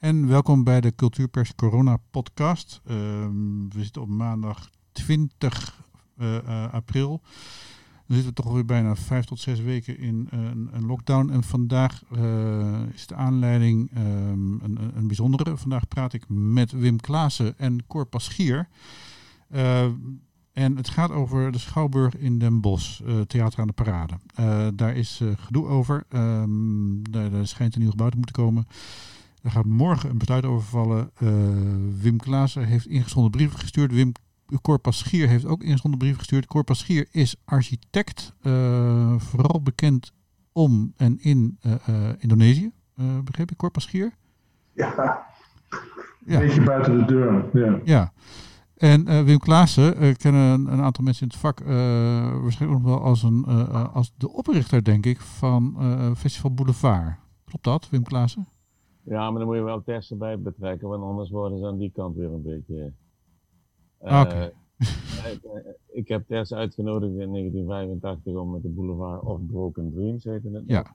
En welkom bij de Cultuurpers Corona podcast. Ehm, we zitten op maandag 20 uh, uh, april. Dan zitten we toch weer bijna vijf tot zes weken in een, een lockdown. En vandaag is de aanleiding um, een, een, bijzondere. Vandaag praat ik met Wim Klaassen en Cor Paschier. Uh, en het gaat over de Schouwburg in Den Bosch, Theater aan de Parade. daar is gedoe over. Um, daar, daar, schijnt een nieuw gebouw te moeten komen. Daar gaat morgen een besluit over vallen. Wim Klaassen heeft ingezonden brieven gestuurd. Wim Cor Paschier heeft ook ingezonden brief gestuurd. Cor Paschier is architect, uh, vooral bekend om en in uh, Indonesië. begreep ik, Cor Paschier? Ja, een ja. beetje buiten de deur. Ja. ja. En Wim Klaassen kennen een, een, aantal mensen in het vak waarschijnlijk nog wel als, een, als de oprichter, denk ik, van Festival Boulevard. Klopt dat, Wim Klaassen? Ja, maar dan moet je wel testen bij betrekken, want anders worden ze aan die kant weer een beetje... Uh, okay. ik, ik, heb Tess uitgenodigd in 1985 om met de Boulevard of Broken Dreams, heette het, ja.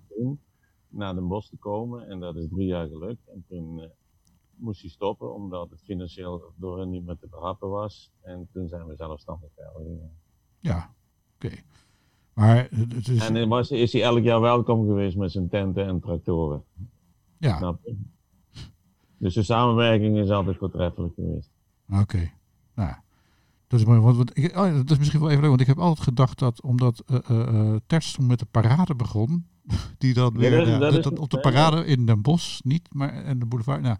naar Den Bosch te komen. En dat is drie jaar gelukt. En toen uh, moest hij stoppen, omdat het financieel door hen niet meer te behappen was. En toen zijn we zelfstandig verder gegaan. Ja, oké. Okay. Maar het is... En was, is hij elk jaar welkom geweest met zijn tenten en tractoren. Ja. Snap je? Dus de samenwerking is altijd voortreffelijk geweest. Oké. Okay. Nou, dat is mooi. Want, want ik, oh, dat is misschien wel even leuk, want ik heb altijd gedacht dat omdat uh, uh, Terts met de parade begon, die dan weer ja, dat, dat dat, op de parade in Den Bosch niet, maar en de boulevard. Nou,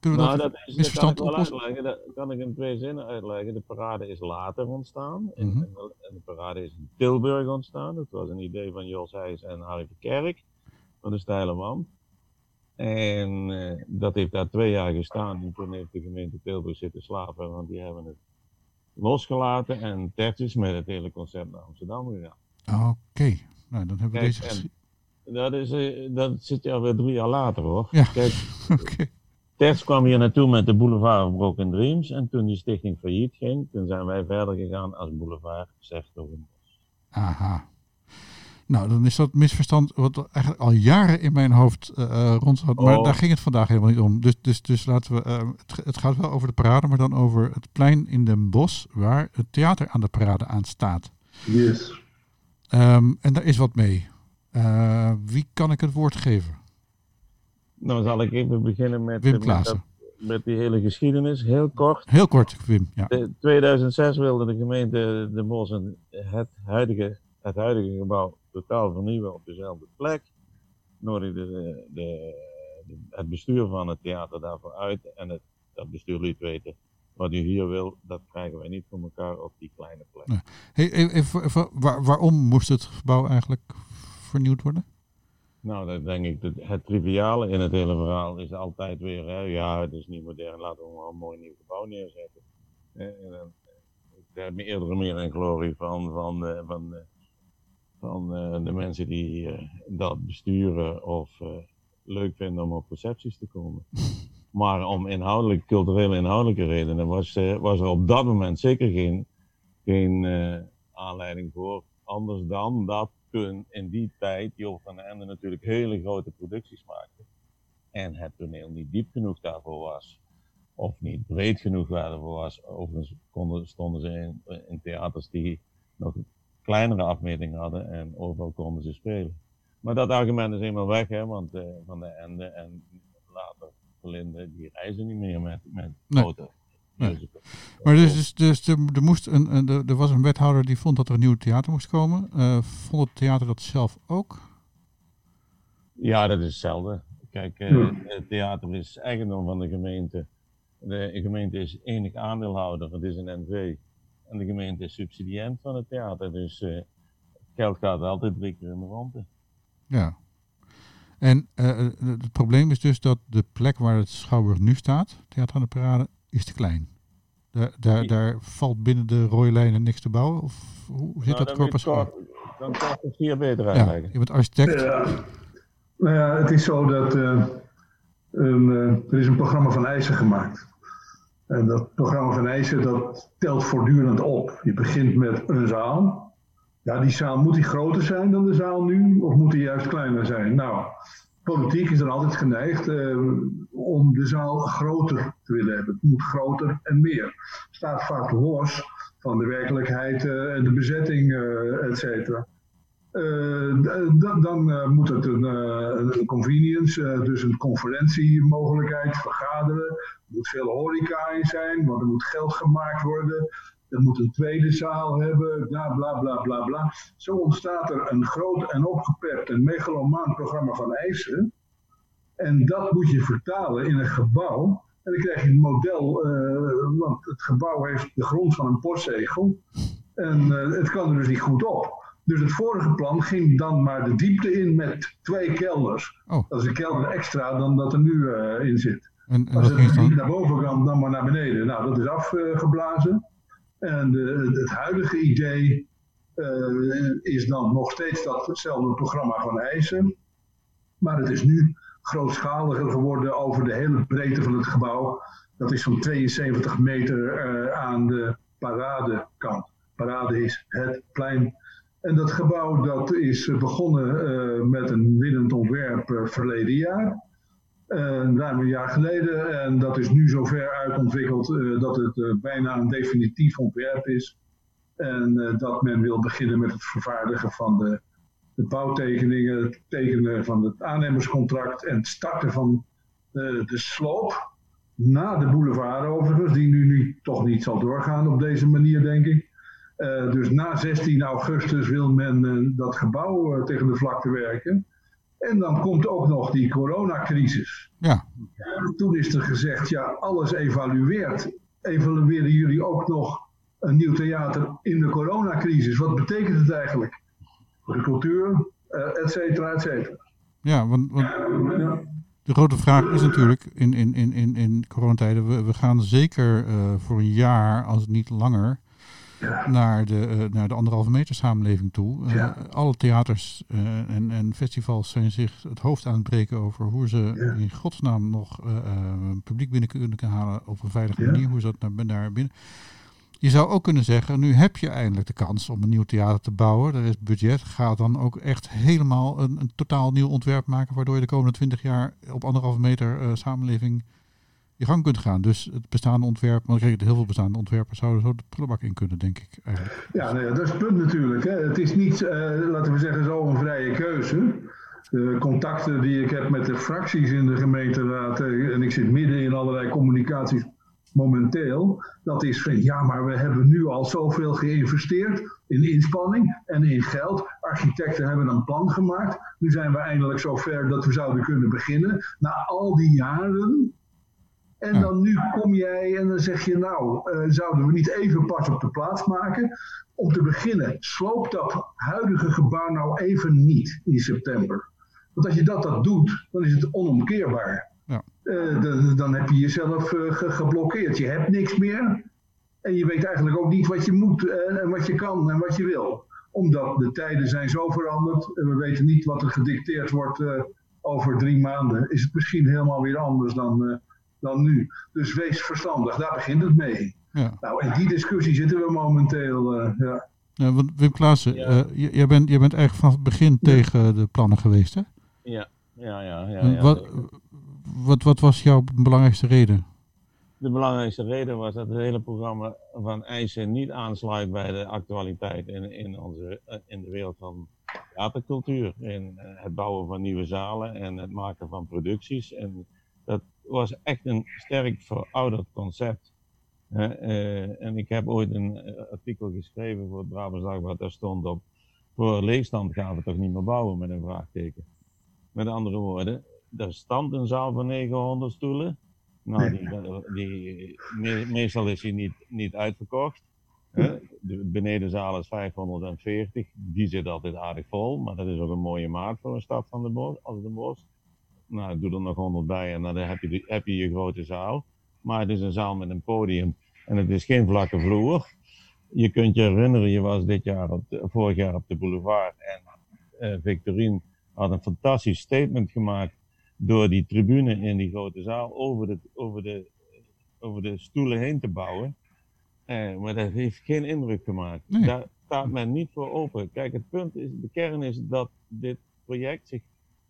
kunnen we nou, dat, dat is, misverstand dat kan ik uitleggen. Dat kan ik in twee zinnen uitleggen. De parade is later ontstaan. En, mm -hmm. en de parade is in Tilburg ontstaan. Dat was een idee van Jos Heijs en Harry Kerk van de Steile Wand. En uh, dat heeft daar twee jaar gestaan. En toen heeft de gemeente Tilburg zitten slapen, want die hebben het losgelaten. En Tert is met het hele concept naar Amsterdam gegaan. Oké, okay. nou dan hebben we Kijk, deze dat, is, uh, dat zit ja weer drie jaar later hoor. Ja. Kijk, okay. Terts kwam hier naartoe met de Boulevard of Broken Dreams. En toen die stichting failliet ging, toen zijn wij verder gegaan als Boulevard Sector Aha. Nou, dan is dat misverstand wat eigenlijk al jaren in mijn hoofd uh, rond zat. Maar oh. daar ging het vandaag helemaal niet om. Dus, dus, dus laten we. Uh, het, het, gaat wel over de parade, maar dan over het plein in Den Bosch, waar het theater aan de parade aan staat. Yes. Um, en daar is wat mee. Uh, wie kan ik het woord geven? Nou, zal ik even beginnen met, Wim met, dat, met die hele geschiedenis, heel kort. Heel kort, Wim. Ja. In 2006 wilde de gemeente Den Bosch het huidige, het huidige gebouw totaal vernieuwen op dezelfde plek. Nodigde de, de, de, het bestuur van het theater daarvoor uit en het, dat bestuur liet weten. Wat u hier wil, dat krijgen wij niet voor elkaar op die kleine plek. Nee. Hey, even, even, waar, waarom moest het gebouw eigenlijk vernieuwd worden? Nou, dat denk ik, het, het triviale in het hele verhaal is altijd weer, hè, ja, het is niet modern, laten we maar een mooi nieuw gebouw neerzetten. En dan, ik heb me eerder meer in glorie van, van, van, van van uh, de mensen die uh, dat besturen of uh, leuk vinden om op recepties te komen. Maar om inhoudelijk, culturele inhoudelijke redenen was, was er op dat moment zeker geen, geen aanleiding voor. Anders dan dat toen in die tijd Jo van Ende natuurlijk hele grote producties maakte. En het toneel niet diep genoeg daarvoor was. Of niet breed genoeg daarvoor was. Overigens konden, stonden ze in, in theaters die nog kleinere afmetingen hadden en overal konden ze spelen. Maar dat argument is eenmaal weg, hè, want uh, Van de Ende en later Verlinde, die reizen niet meer met, met nee. grote nee. Maar dus, dus, dus er, er, moest een, een, er was een wethouder die vond dat er een nieuw theater moest komen. Uh, vond het theater dat zelf ook? Ja, dat is hetzelfde. Kijk, uh, het theater is eigendom van de gemeente. De gemeente is enig aandeelhouder, het is een NV. En de gemeente is subsidiënt van het theater. Dus uh, geld gaat altijd drie keer in de ronde. Ja. En uh, het probleem is dus dat de plek waar het Schouwburg nu staat, Theater aan de Parade, is te klein. Daar, daar, daar valt binnen de rode lijnen niks te bouwen? Of hoe zit nou, dat corpus? Dan kan het hier beter uitleggen. Ja, je bent architect. Ja. Nou ja, het is zo dat uh, een, er is een programma van eisen gemaakt. En dat programma van Eisen, dat telt voortdurend op. Je begint met een zaal. Ja, die zaal, moet die groter zijn dan de zaal nu? Of moet die juist kleiner zijn? Nou, politiek is er altijd geneigd uh, om de zaal groter te willen hebben. Het moet groter en meer. Staat vaak los van de werkelijkheid uh, en de bezetting, uh, et cetera. Dan moet het een, convenience, dus een conferentiemogelijkheid, vergaderen. Er moet veel horeca in zijn, want er moet geld gemaakt worden. Er moet een tweede zaal hebben, bla bla bla bla bla. Zo ontstaat er een groot en opgepept en megalomaan programma van eisen. En dat moet je vertalen in een gebouw. En dan krijg je een model, want het gebouw heeft de grond van een postzegel. En het kan er dus niet goed op. Dus het vorige plan ging dan maar de diepte in met twee kelders. Oh. Dat is een kelder extra dan dat er nu uh, in zit. En, en Als het niet naar boven kan, dan maar naar beneden. Nou, dat is afgeblazen. En het huidige idee is dan nog steeds datzelfde programma van eisen. Maar het is nu grootschaliger geworden over de hele breedte van het gebouw. Dat is zo'n 72 meter uh, aan de paradekant. Parade is het plein. En dat gebouw dat is begonnen uh, met een winnend ontwerp uh, verleden jaar. ruim een jaar geleden. En dat is nu zover uitontwikkeld dat het bijna een definitief ontwerp is. En dat men wil beginnen met het vervaardigen van de de bouwtekeningen, het tekenen van het aannemerscontract en het starten van de, de sloop. Na de boulevard overigens, die nu, nu toch niet zal doorgaan op deze manier, denk ik. Uh, dus na 16 augustus wil men uh, dat gebouw uh, tegen de vlakte werken. En dan komt ook nog die coronacrisis. Ja. toen is er gezegd, ja, alles evalueert. Evalueren jullie ook nog een nieuw theater in de coronacrisis? Wat betekent het eigenlijk? de cultuur, et cetera, et cetera. Ja, want, want de grote vraag is natuurlijk in, in, in, in, in coronatijden, we, we gaan zeker voor een jaar, als het niet langer, ja. naar, de, uh, naar de anderhalve meter samenleving toe. Ja. alle theaters en, en festivals zijn zich het hoofd aan het breken over hoe ze ja. in godsnaam nog publiek binnen kunnen halen op een veilige manier, hoe ze dat naar, naar binnen. Je zou ook kunnen zeggen, nu heb je eindelijk de kans om een nieuw theater te bouwen. Er is budget. Ga dan ook echt helemaal een, een totaal nieuw ontwerp maken. Waardoor je de komende twintig jaar op anderhalve meter samenleving je gang kunt gaan. Dus het bestaande ontwerp, maar heel veel bestaande ontwerpers zouden zo de prullenbak in kunnen, denk ik. Ja, dat is het punt natuurlijk. Hè. Het is niet, uh, laten we zeggen, zo een vrije keuze. Contacten die ik heb met de fracties in de gemeenteraad, uh, en ik zit midden in allerlei communicaties momenteel, dat is van ja, maar we hebben nu al zoveel geïnvesteerd in inspanning en in geld. Architecten hebben een plan gemaakt. Nu zijn we eindelijk zover dat we zouden kunnen beginnen. Na al die jaren. En dan nu kom jij en dan zeg je nou, uh, zouden we niet even pas op de plaats maken? Om te beginnen, sloop dat huidige gebouw nou even niet in september. Want als je dat, dat doet, dan is het onomkeerbaar. Ja. Uh, dan, dan, heb je jezelf uh, geblokkeerd. Je hebt niks meer. En je weet eigenlijk ook niet wat je moet en wat je kan en wat je wil. Omdat de tijden zijn zo veranderd. En we weten niet wat er gedicteerd wordt over drie maanden. Is het misschien helemaal weer anders dan, dan nu. Dus wees verstandig. Daar begint het mee. Ja. Nou, in die discussie zitten we momenteel. ja. Ja, want Wim Klaassen, ja. jij, bent, jij bent eigenlijk van het begin tegen de plannen geweest, hè? Ja, ja, ja. ja, ja wat, wat, wat was jouw belangrijkste reden? De belangrijkste reden was dat het hele programma van eisen niet aansluit bij de actualiteit in, in, onze, in de wereld van theatercultuur. In eh, het bouwen van nieuwe zalen en het maken van producties. En dat was echt een sterk verouderd concept. Uh, en ik heb ooit een eh, artikel geschreven voor het Brabants Dagblad, daar stond op, voor leegstand gaan we toch niet meer bouwen met een vraagteken. Met andere woorden, er stond een zaal van 900 stoelen. Nou, die, die, meestal is die niet, niet uitverkocht. De benedenzaal is 540. Die zit altijd aardig vol, maar dat is ook een mooie maat voor een stad van de bos, als de bos. Nou, doe er nog 100 bij en dan heb je, heb je je grote zaal. Maar het is een zaal met een podium en het is geen vlakke vloer. Je kunt je herinneren, je was dit jaar op vorig jaar op de boulevard en uh, Victorine had een fantastisch statement gemaakt door die tribune in die grote zaal over de, over de, over de stoelen heen te bouwen. Eh, maar dat heeft geen indruk gemaakt. Daar staat men niet voor open. Kijk, het punt is, de kern is dat dit project zich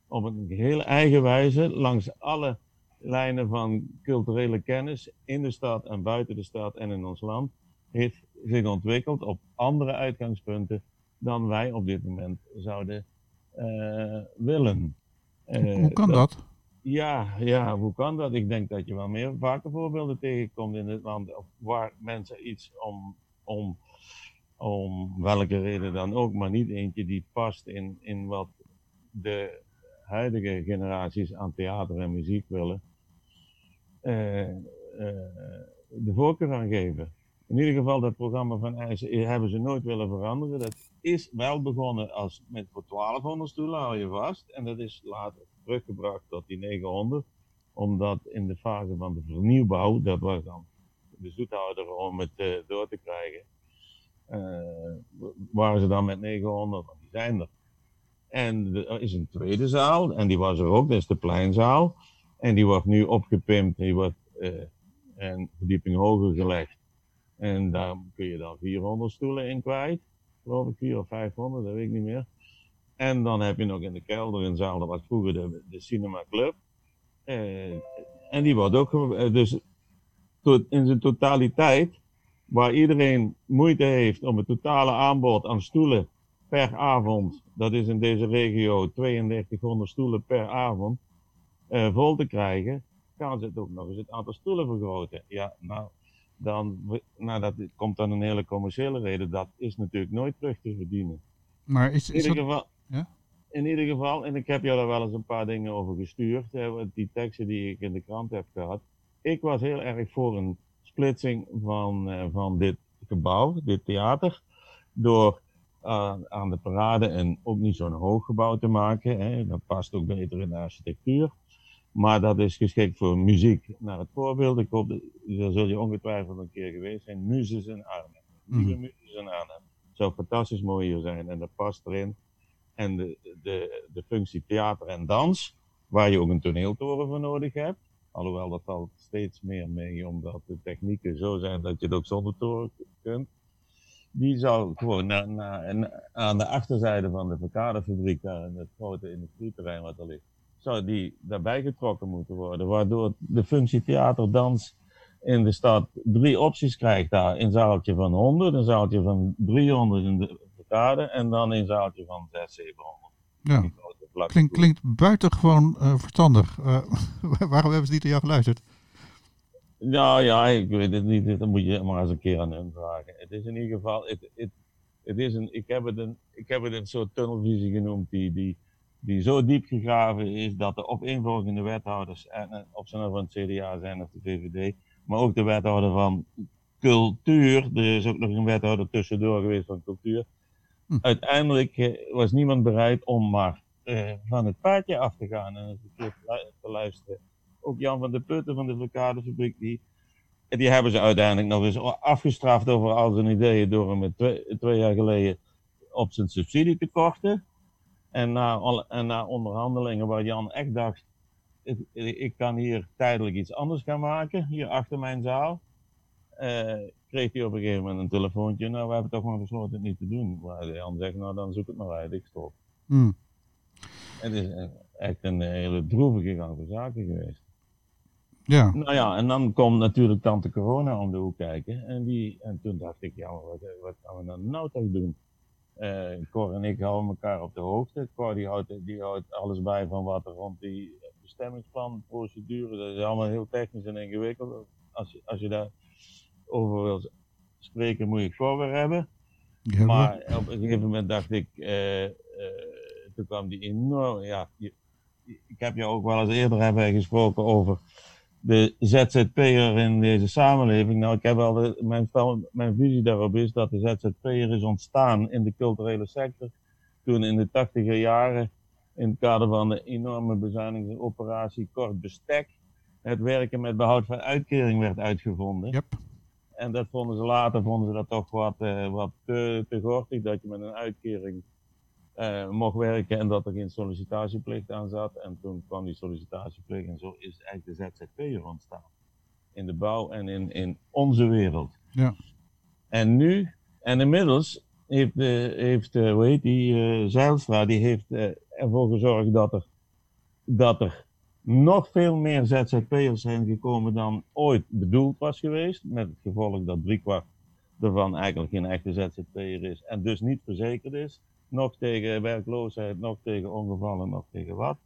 op een hele eigen wijze langs alle lijnen van culturele kennis in de stad en buiten de stad en in ons land heeft zich ontwikkeld op andere uitgangspunten dan wij op dit moment zouden uh, willen. Uh, hoe kan dat? Ja, ja, hoe kan dat? Ik denk dat je wel meer vaker voorbeelden tegenkomt in het land waar mensen iets om, om, om welke reden dan ook, maar niet eentje die past in, in wat de huidige generaties aan theater en muziek willen, uh, de voorkeur aan geven. In ieder geval, dat programma van IJs hebben ze nooit willen veranderen. Dat is wel begonnen als met voor 1200 stoelen, hou je vast. En dat is later teruggebracht tot die 900. Omdat in de fase van de vernieuwbouw, dat was dan de zoethouder om het door te krijgen, waren ze dan met 900, want die zijn er. En er is een tweede zaal, en die was er ook, dat is de pleinzaal. En die wordt nu opgepimpt, die wordt uh, een verdieping hoger gelegd. En daar kun je dan 400 stoelen in kwijt. Geloof ik, 400 of 500, dat weet ik niet meer. En dan heb je nog in de kelder een zaal, dat was vroeger de, de Cinema Club. Eh, en die wordt ook, eh, dus tot, in zijn totaliteit, waar iedereen moeite heeft om het totale aanbod aan stoelen per avond, dat is in deze regio 3200 stoelen per avond, uh, vol te krijgen, gaan ze het ook nog eens het aantal stoelen vergroten. Ja, nou, dan nou, dat komt dan een hele commerciële reden. Dat is natuurlijk nooit terug te verdienen. Maar is, is in, ieder dat... geval, ja? in ieder geval, en ik heb jou daar wel eens een paar dingen over gestuurd, die teksten die ik in de krant heb gehad. Ik was heel erg voor een splitsing van, uh, van dit gebouw, dit theater, door uh, aan de parade en ook niet zo'n hoog gebouw te maken. Hè. Dat past ook beter in de architectuur. Maar dat is geschikt voor muziek. Naar het voorbeeld, ik hoop, daar zul je ongetwijfeld een keer geweest zijn, Muzes in Arnhem. Nieuwe mm. Muzes in Arnhem. Zou fantastisch mooi hier zijn en dat past erin. En de, de, de functie theater en dans, waar je ook een toneeltoren voor nodig hebt. Alhoewel dat valt steeds meer mee, omdat de technieken zo zijn dat je het ook zonder toren kunt. Die zou gewoon na, na, aan de achterzijde van de verkadefabriek, daar in het grote industrieterrein wat er ligt, zou die daarbij getrokken moeten worden. Waardoor de functie theaterdans in de stad drie opties krijgt daar. Een zaaltje van 100, een zaaltje van 300 in de verkade en dan een zaaltje van 600, 700. Ja. Klink, klinkt buitengewoon uh, verstandig. Uh, waarom hebben ze niet naar jou geluisterd? Nou ja, ik weet het niet. Dat moet je maar eens een keer aan hen vragen. Het is in ieder geval, het, het, het is een, ik, heb het een, ik heb het een soort tunnelvisie genoemd die, die, die zo diep gegraven is dat de opeenvolgende wethouders, en, of ze nou van het CDA zijn of de VVD, maar ook de wethouder van cultuur, er is ook nog een wethouder tussendoor geweest van cultuur. Hm. Uiteindelijk eh, was niemand bereid om maar uh, van het paardje af te gaan en een keer te luisteren. Ook Jan van de Putten van de Verkadefabriek, die, die hebben ze uiteindelijk nog eens afgestraft over al zijn ideeën door hem twee, twee jaar geleden op zijn subsidie te korten. En na, en na onderhandelingen waar Jan echt dacht, ik, ik, kan hier tijdelijk iets anders gaan maken, hier achter mijn zaal, uh, kreeg hij op een gegeven moment een telefoontje. Nou, we hebben toch maar besloten het niet te doen. Maar Jan zegt, nou dan zoek het maar uit, ik stop. Hmm. Het is echt een hele droevige gang van zaken geweest. Ja. Nou ja, en dan komt natuurlijk tante corona om de hoek kijken. En, die, en toen dacht ik, ja, wat, wat gaan we dan nou toch doen? Uh, Cor en ik houden elkaar op de hoogte. Cor die houdt, die houdt alles bij van wat er rond die bestemmingsplan, procedure, dat is allemaal heel technisch en ingewikkeld. Als je, als je daar over wil spreken, moet je Cor weer hebben. Ja, maar op een gegeven moment dacht ik, uh, uh, toen kwam die enorm, ja, je, ik heb je ook wel eens eerder hebben gesproken over de ZZP'er in deze samenleving. Nou, ik heb de, mijn, mijn visie daarop is dat de ZZP'er is ontstaan in de culturele sector. Toen in de tachtiger jaren, in het kader van de enorme bezuinigingsoperatie Kort Bestek, het werken met behoud van uitkering werd uitgevonden. Yep. En dat vonden ze later, vonden ze dat toch wat, uh, wat te, te gortig, dat je met een uitkering uh, mocht werken en dat er geen sollicitatieplicht aan zat. En toen kwam die sollicitatieplicht en zo is eigenlijk de ZZP'er ontstaan. In de bouw en in, in onze wereld. Ja. En nu, en inmiddels heeft, uh, heeft uh, hoe heet die, Zeilstra, die heeft ervoor gezorgd dat er, dat er nog veel meer ZZP'ers zijn gekomen dan ooit bedoeld was geweest. Met het gevolg dat driekwart ervan eigenlijk geen echte ZZP'er is en dus niet verzekerd is. Nog tegen werkloosheid, nog tegen ongevallen, nog tegen wat.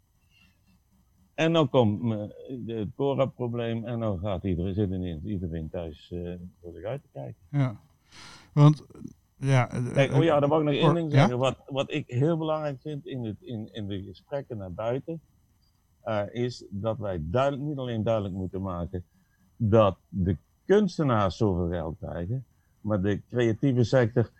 En dan komt het Cora-probleem en dan gaat iedereen, zit ineens iedereen thuis uh, voor zich uit te kijken. Ja, want ja... Kijk, oh ja, dan mag ik nog één ding zeggen. Wat, wat ik heel belangrijk vind in, het, in, in de gesprekken naar buiten, uh, is dat wij duidelijk, niet alleen duidelijk moeten maken dat de kunstenaars zoveel geld krijgen, maar de creatieve sector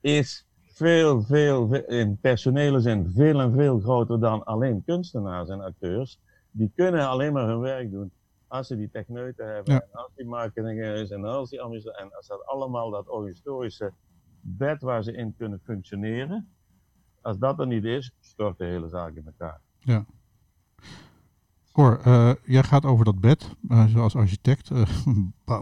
is veel, veel, in personele zin veel en veel groter dan alleen kunstenaars en acteurs. Die kunnen alleen maar hun werk doen als ze die techneuten hebben, en als die marketing is, en als die en als dat allemaal dat organisatorische bed waar ze in kunnen functioneren, als dat er niet is, stort de hele zaak in elkaar. Ja. Cor, uh, jij gaat over dat bed, uh, zoals architect, uh,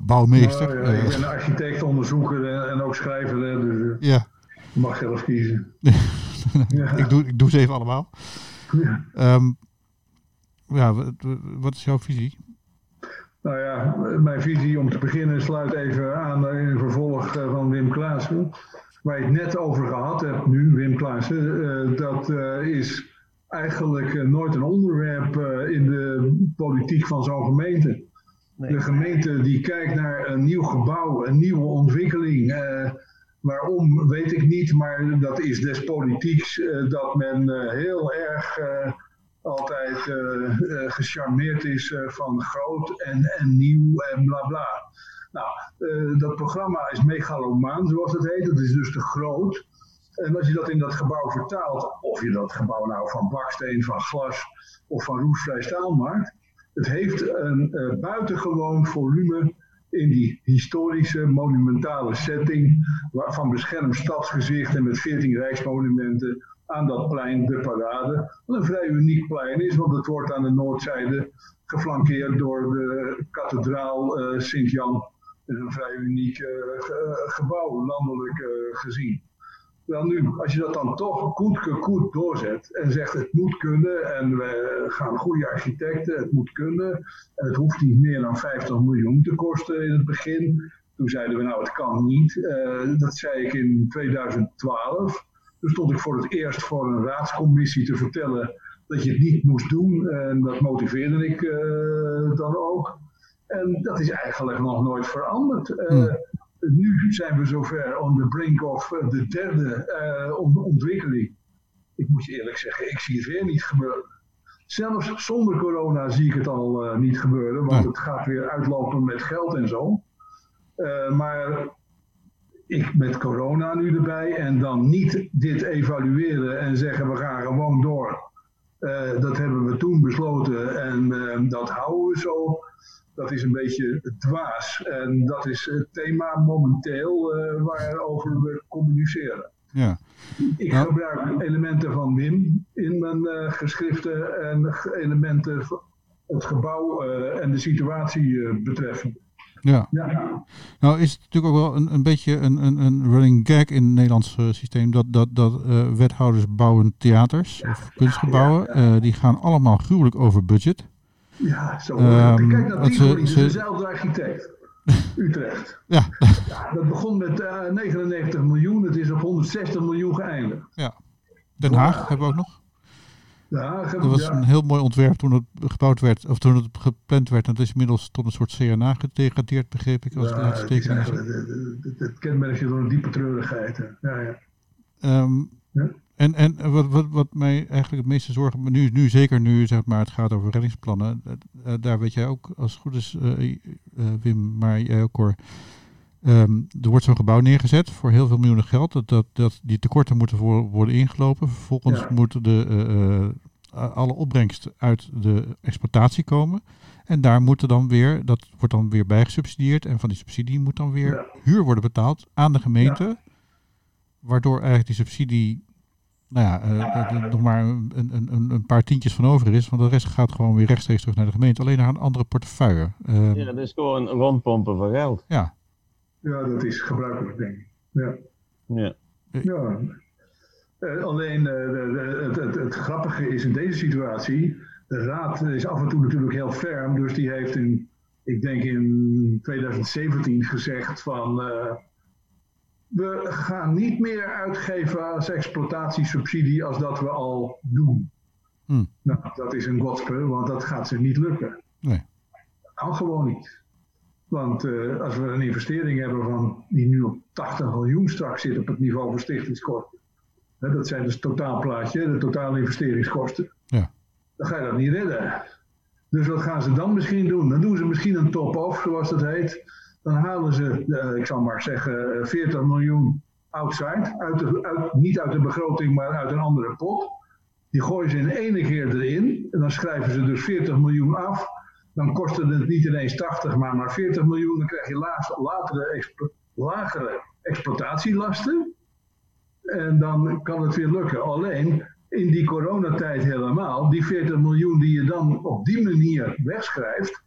bouwmeester. Nou, ja, ik ben architect, onderzoeker en, ook schrijver, dus ja. Je mag zelf kiezen. ja. ik, doe, ik doe ze even allemaal. Ja. Um, ja, wat is jouw visie? Nou ja, mijn visie om te beginnen sluit even aan in vervolg van Wim Klaassen. Waar je het net over gehad hebt nu, Wim Klaassen, dat is eigenlijk eh, nooit een onderwerp eh, in de politiek van zo'n gemeente. De gemeente die kijkt naar een nieuw gebouw, een nieuwe ontwikkeling. Waarom weet ik niet, maar dat is des politieks dat men heel erg altijd gecharmeerd is van groot en, en nieuw en bla bla. Nou, dat programma is megalomaan, zoals het heet. Dat is dus te groot. En als je dat in dat gebouw vertaalt, of je dat gebouw nou van baksteen, van glas of van roestvrij staal maakt, het heeft een buitengewoon volume in die historische, monumentale setting van beschermd stadsgezicht en met 14 rijksmonumenten aan dat plein de parade. Wat een vrij uniek plein is, want het wordt aan de noordzijde geflankeerd door de kathedraal uh, Sint-Jan. Een vrij uniek uh, gebouw, landelijk gezien. Wel nu, als je dat dan toch goed, goed doorzet en zegt het moet kunnen en we gaan goede architecten, het moet kunnen en het hoeft niet meer dan 50 miljoen te kosten in het begin. Toen zeiden we nou het kan niet. Uh, dat zei ik in 2012. Toen stond ik voor het eerst voor een raadscommissie te vertellen dat je het niet moest doen en dat motiveerde ik uh, dan ook. En dat is eigenlijk nog nooit veranderd. Uh, nu zijn we zover on the brink of eh, de derde uh, ontwikkeling. Ik moet je eerlijk zeggen, ik zie het weer niet gebeuren. Zelfs zonder corona zie ik het al uh, niet gebeuren, want het gaat weer uitlopen met geld en zo. Maar ik met corona nu erbij en dan niet dit evalueren en zeggen we gaan gewoon door. dat hebben we toen besloten en dat houden we zo dat is een beetje dwaas. En dat is het thema momenteel uh, waarover we communiceren. Ja. Ik gebruik elementen van Wim in mijn uh, geschriften en elementen van het gebouw uh, en de situatie betreffend. Ja. ja. Nou is het natuurlijk ook wel een, een beetje een, een, een running gag in het Nederlands systeem dat, dat, dat wethouders bouwen theaters of kunstgebouwen. die gaan allemaal gruwelijk over budget. Ja, zo. Um, Kijk naar Tivoli, ze, dezelfde architect. Utrecht. Ja. ja. Dat begon met uh, eh, 99 miljoen, het is op 160 miljoen geëindigd. Ja. Den Haag ja. hebben we ook nog. Haag dat was een heel mooi ontwerp toen het gebouwd werd, of toen het gepland werd. En dat is inmiddeld tot een soort CNA gedegradeerd, begreep ik. Als ja, het, het, het, het kenmerkje door een diepe treurigheid. Ja, ja. Um, ja? En, en wat, wat, wat mij eigenlijk het meeste zorgen, nu, nu zeker nu zeg maar, het gaat over reddingsplannen, uh, daar weet jij ook als het goed is, uh, Wim, maar jij ook hoor. Um, er wordt zo'n gebouw neergezet voor heel veel miljoenen geld. Dat, dat, dat die tekorten moeten voor, worden ingelopen. Vervolgens ja. moeten de, alle opbrengst uit de exploitatie komen. En daar moeten dan weer, dat wordt dan weer bijgesubsidieerd. En van die subsidie moet dan weer ja. huur worden betaald aan de gemeente. Ja. Waardoor eigenlijk die subsidie nou ja, uh, nog maar een, een, een, paar tientjes van over is. Want de rest gaat gewoon weer rechtstreeks terug naar de gemeente. Alleen naar een andere portefeuille. Uh, ja, dat is gewoon rondpompen van geld. Ja. Ja, dat is gebruikelijk, denk ik. Ja. Ja. ja. Uh, alleen het, het, het, het, grappige is in deze situatie de raad is af en toe natuurlijk heel ferm, dus die heeft in, ik denk in 2017 gezegd van uh, we gaan niet meer uitgeven als exploitatiesubsidie als dat we al doen. Hm. Nou, dat is een gospel, want dat gaat ze niet lukken. Nee. Dat kan gewoon niet. Want uh, als we een investering hebben van, die nu op 80 miljoen straks zit op het niveau van stichtingskosten. Hè, dat zijn dus het totaalplaatje, de totale investeringskosten. Ja. Dan ga je dat niet redden. Dus wat gaan ze dan misschien doen? Dan doen ze misschien een top-off, zoals dat heet. Dan halen ze, uh, ik zal maar zeggen, 40 miljoen outside. Uit de, uit, niet uit de begroting, maar uit een andere pot. Die gooien ze in ene keer erin. En dan schrijven ze dus 40 miljoen af dan kostte het niet ineens 80, maar maar 40 miljoen. Dan krijg je latere, expo lagere exploitatielasten. En dan kan het weer lukken. Alleen in die coronatijd helemaal, die 40 miljoen die je dan op die manier wegschrijft,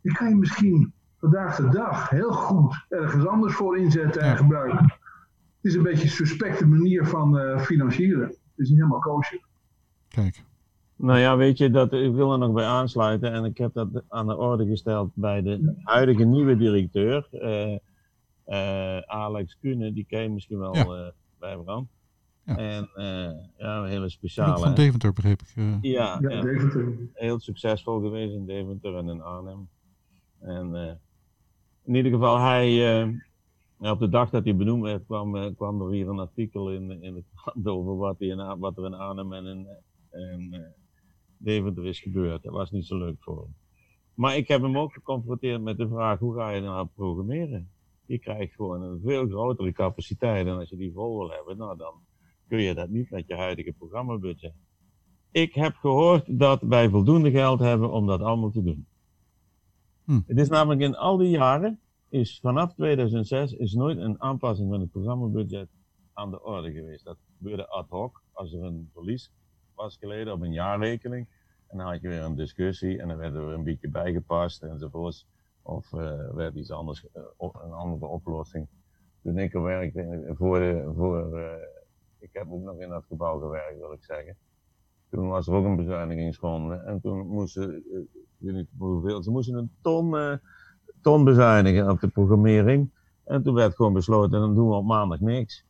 die kan je misschien vandaag de dag heel goed ergens anders voor inzetten en gebruiken. Het is een beetje een suspecte manier van uh, financieren. Het is niet helemaal koosje. Kijk. Nou ja, weet je, dat, ik wil er nog bij aansluiten en ik heb dat aan de orde gesteld bij de huidige nieuwe directeur, uh, uh, Alex Kuhne, die ken je misschien wel ja. uh, bij Bram. Ja. En ja, een hele speciale. Van Deventer begreep ik. Ja, ja, Deventer. heel succesvol geweest in Deventer en in Arnhem. En in ieder geval, hij, op de dag dat hij benoemd werd, kwam, kwam er hier een artikel in, in de krant over wat, wat er in Arnhem en in. En, Deventer is gebeurd. Dat was niet zo leuk voor hem. Maar ik heb hem ook geconfronteerd met de vraag: hoe ga je nou programmeren? Je krijgt gewoon een veel grotere capaciteit en als je die vol wil hebben, nou dan kun je dat niet met je huidige programmabudget. Ik heb gehoord dat wij voldoende geld hebben om dat allemaal te doen. Hm. Het is namelijk in al die jaren, is vanaf 2006, is nooit een aanpassing van het programmabudget aan de orde geweest. Dat gebeurde ad hoc, als er een verlies was geleden op een jaarrekening. En dan had je weer een discussie en dan werd er een beetje bijgepast enzovoorts. Of uh, werd iets anders, uh, een andere oplossing. Toen ik er werkte voor, de, voor ik heb ook nog in dat gebouw gewerkt wil ik zeggen. Toen was er ook een bezuinigingsronde en toen moesten, weet niet hoeveel, ze moesten een ton, ton bezuinigen op de programmering. En toen werd gewoon besloten, dan doen we op maandag niks.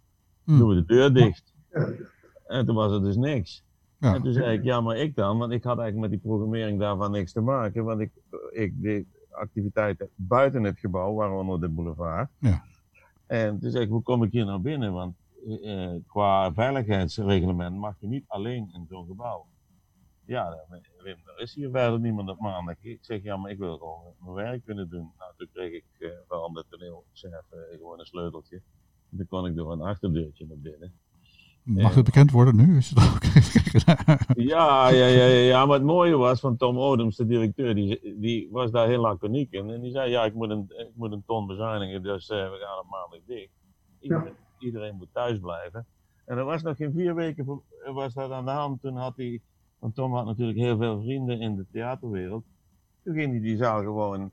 Dan Hm. doen we de deur dicht. En toen was er dus niks. Ja. En toen zei ik, ja, maar ik dan, want ik had eigenlijk met die programmering daarvan niks te maken, want ik, ik deed activiteiten buiten het gebouw, waaronder de boulevard. Ja. En toen zei ik, hoe kom ik hier nou binnen? Want eh, qua veiligheidsreglement mag je niet alleen in zo'n gebouw. Ja, Wim, er is hier verder niemand op maandag. Ik zeg, ja, maar ik wil gewoon mijn werk kunnen doen. Nou, toen kreeg ik eh, van de toneelchef eh, gewoon een sleuteltje. En toen kon ik door een achterdeurtje naar binnen. Mag het bekend worden nu? Is het ook Ja, ja, ja, ja, ja, maar het mooie was van Tom Odems, de directeur, die, die was daar heel laconiek in. En die zei, ja, ik moet een, ik moet een ton bezuinigen, dus uh, we gaan op maandag dicht. Iedereen, ja. iedereen, moet thuis blijven. En er was nog geen vier weken was dat aan de hand. Toen had hij, want Tom had natuurlijk heel veel vrienden in de theaterwereld. Toen ging hij die zaal gewoon uh,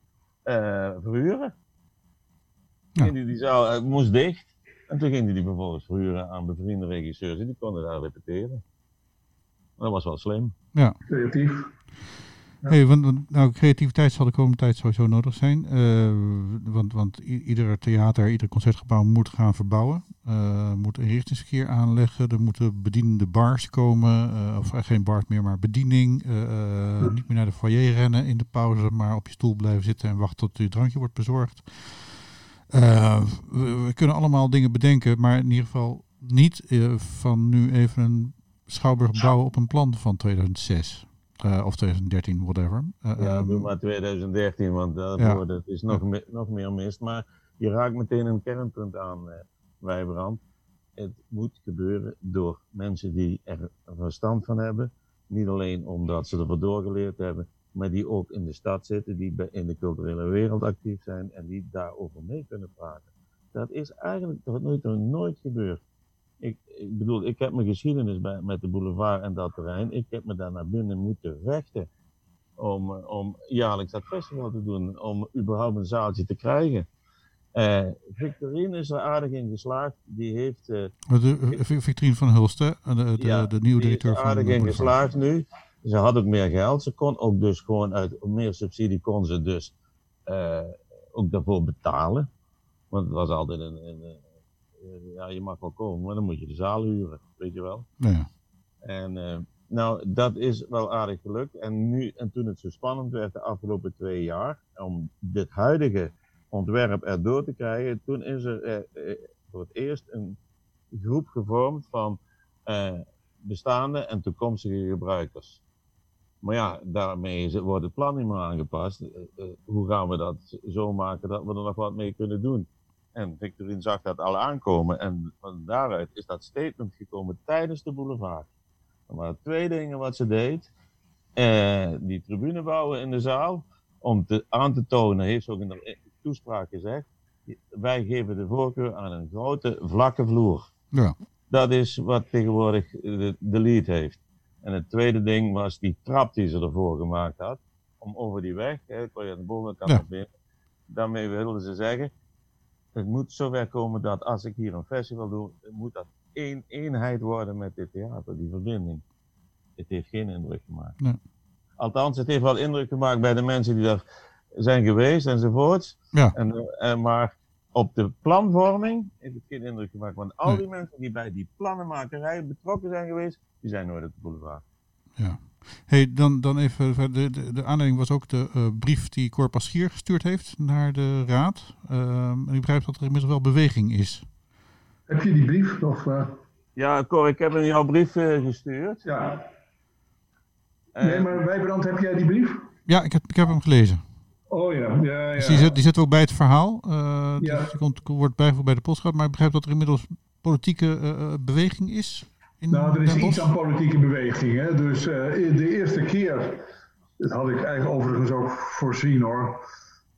verhuren. Ja. Ging hij die zaal, uh, moest dicht. En toen ging hij die vervolgens verhuren aan bevriende regisseurs en die konden daar repeteren. Dat was wel slim. Ja. Creatief. Ja. Hey, want, nou, creativiteit zal de komende tijd sowieso nodig zijn. Uh, want, want ieder theater, ieder concertgebouw moet gaan verbouwen. Uh, moet inrichtingsverkeer aanleggen. Er moeten bedienende bars komen. Uh, of geen bars meer, maar bediening. Ja. Niet meer naar de foyer rennen in de pauze, maar op je stoel blijven zitten en wachten tot je drankje wordt bezorgd. We, we, kunnen allemaal dingen bedenken, maar in ieder geval niet van nu even een schouwburg bouwen op een plan van 2006. Uh, of 2013, whatever. ja, doe maar 2013, want daarvoor ja. is nog, me, nog meer mist. Maar je raakt meteen een kernpunt aan, Wijbrand. Het moet gebeuren door mensen die er verstand van hebben. Niet alleen omdat ze ervoor doorgeleerd hebben, maar die ook in de stad zitten, die in de culturele wereld actief zijn en die daarover mee kunnen praten. Dat is eigenlijk tot nu toe nooit gebeurd. Ik, ik bedoel, ik heb mijn geschiedenis bij, met de boulevard en dat terrein. Ik heb me daar naar binnen moeten vechten om, om jaarlijks dat festival te doen, om überhaupt een zaaltje te krijgen. Uh, Victorine is er aardig in geslaagd. Die heeft. Uh, de, Victorine van Hulst, hè? De, de, ja, de nieuwe directeur er van aardig in geslaagd nu. ze had ook meer geld. Ze kon ook dus gewoon uit meer subsidie kon ze dus uh, ook daarvoor betalen. Want het was altijd een, een, ja, je mag wel komen, maar dan moet je de zaal huren, weet je wel. Ja. En uh, nou, dat is wel aardig gelukt. En nu, en toen het zo spannend werd de afgelopen twee jaar, om dit huidige ontwerp erdoor te krijgen, toen is er uh, voor het eerst een groep gevormd van bestaande en toekomstige gebruikers. Maar ja, daarmee wordt het plan niet meer aangepast. Hoe gaan we dat zo maken dat we er nog wat mee kunnen doen? En Victorine zag dat al aankomen en van daaruit is dat statement gekomen tijdens de boulevard. Er waren twee dingen wat ze deed. Uh, die tribune bouwen in de zaal, om te, aan te tonen, heeft ze ook in de toespraak gezegd, wij geven de voorkeur aan een grote vlakke vloer. Ja. Dat is wat tegenwoordig de, de lead heeft. En het tweede ding was die trap die ze ervoor gemaakt had. Om over die weg, hè, kon je aan de bovenkant Ja. binnen. Daarmee wilden ze zeggen, het moet zover komen dat als ik hier een festival doe, moet dat één eenheid worden met dit theater, die verbinding. Het heeft geen indruk gemaakt. Nee. Althans, het heeft wel indruk gemaakt bij de mensen die daar zijn geweest enzovoorts. Ja. En, eh, en, maar op de planvorming heeft het geen indruk gemaakt. Want al Nee. die mensen die bij die plannenmakerij betrokken zijn geweest, die zijn nooit op de boulevard. Ja. Hey, dan, dan even, verder. de, de, de aanleiding was ook de eh, brief die Cor Paschier gestuurd heeft naar de raad. Ehm, en ik begrijp dat er inmiddels wel beweging is. Heb je die brief? Of, eh, Ja, Cor, ik heb hem jouw brief eh, gestuurd. ja. Eh, Nee, maar Wijbrand, heb jij die brief? Ja, ik heb, ik heb hem gelezen. Oh ja, ja, ja. Dus die, zet, die zetten we ook bij het verhaal. Eh, Ja. dus die komt, wordt bijgevoegd bij de postschap. Maar ik begrijp dat er inmiddels politieke beweging is. In Nou, er is iets aan politieke beweging. Hè? Dus eh, de eerste keer, dat had ik eigenlijk overigens ook voorzien hoor,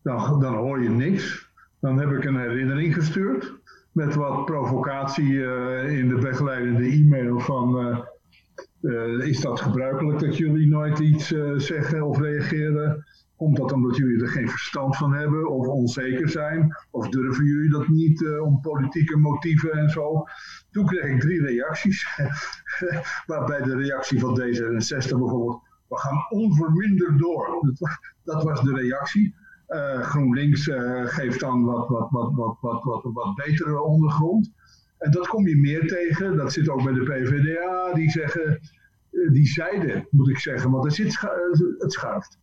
dan, dan hoor je niks. Dan heb ik een herinnering gestuurd met wat provocatie eh, in de begeleidende e-mail van... eh, is dat gebruikelijk dat jullie nooit iets zeggen of reageren? Komt dat omdat jullie er geen verstand van hebben of onzeker zijn? Of durven jullie dat niet om politieke motieven en zo? Toen kreeg ik drie reacties. Waarbij de reactie van D66 bijvoorbeeld, we gaan onverminderd door. Dat wa- Dat was de reactie. Eh, GroenLinks eh, geeft dan wat, wat, wat, wat, wat, wat, wat betere ondergrond. En dat kom je meer tegen. Dat zit ook bij de PvdA. Die zeggen, eh, die zeiden, moet ik zeggen, want er zit het schuift.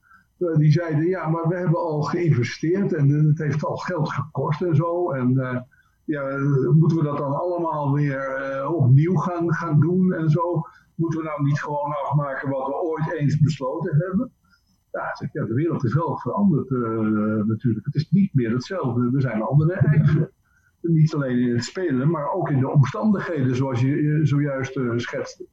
Die zeiden, ja, maar we hebben al geïnvesteerd en het heeft al geld gekost en zo. En ja, moeten we dat dan allemaal weer eh, opnieuw gaan, gaan doen en zo? Moeten we nou niet gewoon afmaken wat we ooit eens besloten hebben? Ja, zeg, ja de wereld is wel veranderd eh, natuurlijk. Het is niet meer hetzelfde. Er zijn andere eisen. Niet alleen in het spelen, maar ook in de omstandigheden zoals je zojuist eh, schetste.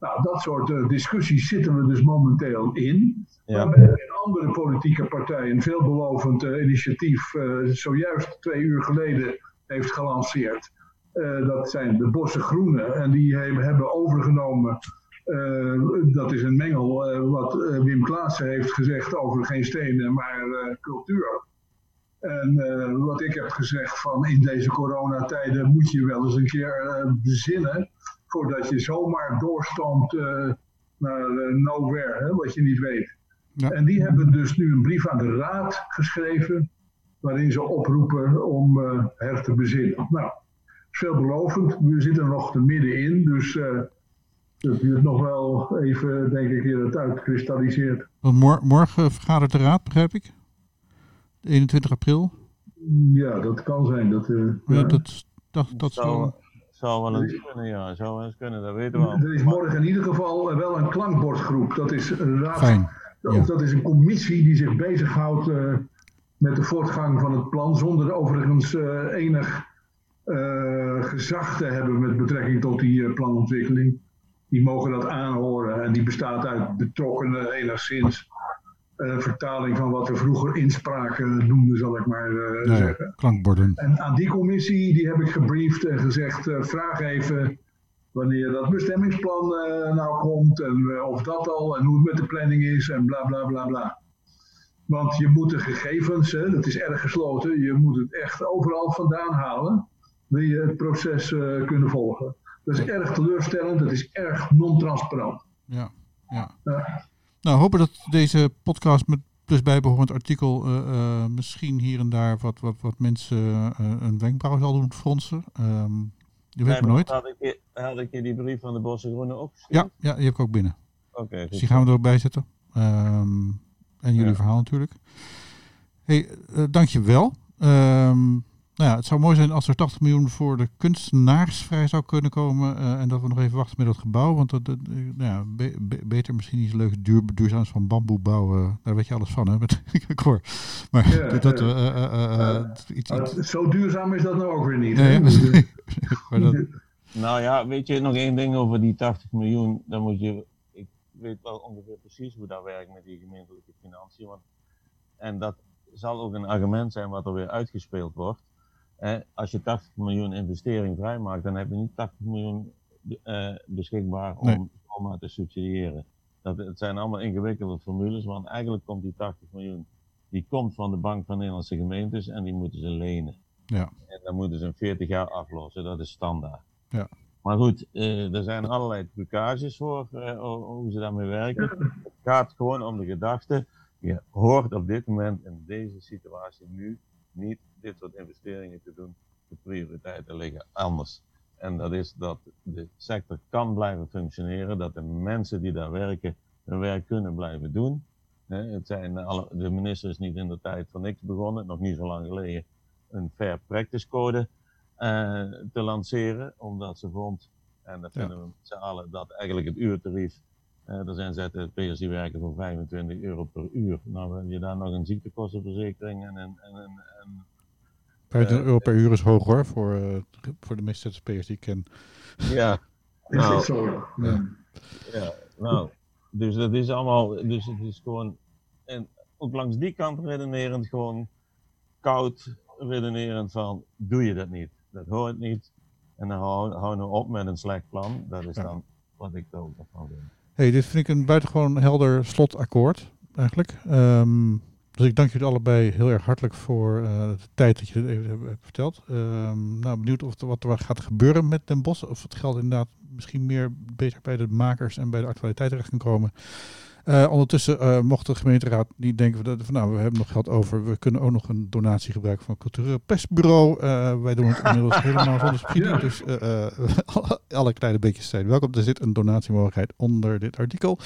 Nou, dat soort discussies zitten we dus momenteel in. Ja. Waarbij een andere politieke partij een veelbelovend initiatief zojuist twee uur geleden heeft gelanceerd. Eh, dat zijn de Bosse Groenen. En die hebben, hebben overgenomen. eh, dat is een mengel eh, wat Wim Klaassen heeft gezegd over geen stenen, maar cultuur. En wat ik heb gezegd van in deze coronatijden moet je wel eens een keer bezinnen voordat je zomaar doorstoomt naar nowhere, hè, wat je niet weet. Ja. En die hebben dus nu een brief aan de raad geschreven waarin ze oproepen om eh her te bezinnen. Nou, veelbelovend. We zitten er nog te middenin, dus eh het duurt nog wel even, denk ik, eer het uitkristalliseert. Want mor- morgen vergadert de raad, begrijp ik. 21 april. Ja, dat kan zijn. Dat, eh, Ja, ja. dat, dat, dat zou, zou... zou wel eens kunnen, ja. Zou wel eens kunnen, dat weten we al. Er is morgen in ieder geval eh, wel een klankbordgroep. Dat is een raad. Fijn. Of Ja. dat is een commissie die zich bezighoudt eh, met de voortgang van het plan, zonder overigens eh, enig eh, gezag te hebben met betrekking tot die eh, planontwikkeling. Die mogen dat aanhoren en die bestaat uit betrokkenen enigszins. eh, vertaling van wat we vroeger inspraken noemden, zal ik maar ja, zeggen. klankborden. En aan die commissie die heb ik gebriefd en gezegd: vraag even wanneer dat bestemmingsplan nou komt en of dat al en hoe het met de planning is en bla bla bla bla. Want je moet de gegevens, hè, dat is erg gesloten, je moet het echt overal vandaan halen. Wil je het proces eh, kunnen volgen. Dat is erg teleurstellend, dat is erg non-transparant. Ja, ja. Ja. Nou, hopen dat deze podcast met plus bijbehorend artikel uh, uh, misschien hier en daar wat, wat, wat mensen uh, een wenkbrauw zal doen fronsen. Um, je weet Nee, maar nooit. Had ik, je, had ik je die brief van de Bosse Groene opgestuurd? Ja, ja, die heb ik ook binnen. Oké, Dus die gaan we er ook bij zetten. Ehm, en jullie Ja. verhaal natuurlijk. Hey, eh dank je wel. Ehm, nou ja, het zou mooi zijn als er 80 miljoen voor de kunstenaars vrij zou kunnen komen. eh, en dat we nog even wachten met dat gebouw. Want dat, dat, eh, nou ja, be- be- beter misschien iets leuks duur, duurzaams van bamboe bouwen. Daar weet je alles van, hè? Met, ik hoor. Maar Ja, dat, eh, eh, eh, eh, iets, iets, zo duurzaam is dat nou ook weer niet. Nee, maar dat, Nou ja, weet je nog één ding over die 80 miljoen? Dan moet je, weet wel ongeveer precies hoe dat werkt met die gemeentelijke financiën. Want, en dat zal ook een argument zijn wat er weer uitgespeeld wordt. Eh, als je 80 miljoen investering vrijmaakt, dan heb je niet 80 miljoen eh, beschikbaar om Nee. te subsidiëren. Dat, het zijn allemaal ingewikkelde formules, want eigenlijk komt die 80 miljoen, die komt van de Bank van Nederlandse Gemeentes en die moeten ze lenen. ja, En dan moeten ze in 40 jaar aflossen, dat is standaard. Ja. Maar goed, eh, er zijn allerlei trucages voor eh, ho- hoe ze daarmee werken. Het gaat gewoon om de gedachte, je hoort op dit moment in deze situatie nu niet dit soort investeringen te doen. De prioriteiten liggen anders. En dat is dat de sector kan blijven functioneren, dat de mensen die daar werken hun werk kunnen blijven doen. Het zijn alle, de minister is niet in de tijd van niks begonnen, nog niet zo lang geleden, een fair practice code te lanceren, omdat ze vond, en dat Ja. vinden we met z'n allen, dat eigenlijk het uurtarief, eh, er zijn ZZP'ers die werken voor 25 euro per uur. Nou heb je daar nog een ziektekostenverzekering en een, en een, en 25 euro per uur is hoog hoor, voor, eh, voor de meeste ZZP'ers die ik ken. ja, Is Nou, dat zo? Ja. Ja, nou, dus dat is allemaal, dus het is gewoon, en ook langs die kant redenerend, gewoon koud redenerend van, doe je dat niet, dat hoort niet, en dan hou- houden we op met een slecht plan, dat is Ja. dan wat ik ook nog van vind. hey, dit vind ik een buitengewoon helder slotakkoord, eigenlijk. Ehm, dus ik dank jullie allebei heel erg hartelijk voor eh, de tijd dat je dit even hebt hebt verteld. Ehm, nou, benieuwd of er wat er gaat gebeuren met Den Bosch. Of het geld inderdaad misschien meer beter bij de makers en bij de actualiteit terecht kan komen. Eh, ondertussen eh, mocht de gemeenteraad niet denken van, van nou, we hebben nog geld over. We kunnen ook nog een donatie gebruiken van het cultureel persbureau. Eh, wij doen het inmiddels helemaal zonder subsidie. Ja. Dus alle, alle kleine beetjes zijn welkom. Er zit een donatiemogelijkheid onder dit artikel.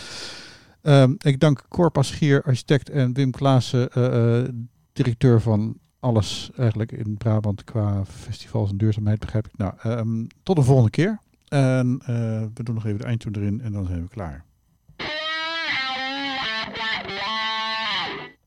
Ehm, ik dank Cor Paschier, architect en Wim Klaassen, directeur van alles eigenlijk in Brabant qua festivals en duurzaamheid, begrijp ik. Nou, ehm, tot de volgende keer. En we doen nog even de eindtune erin en dan zijn we klaar.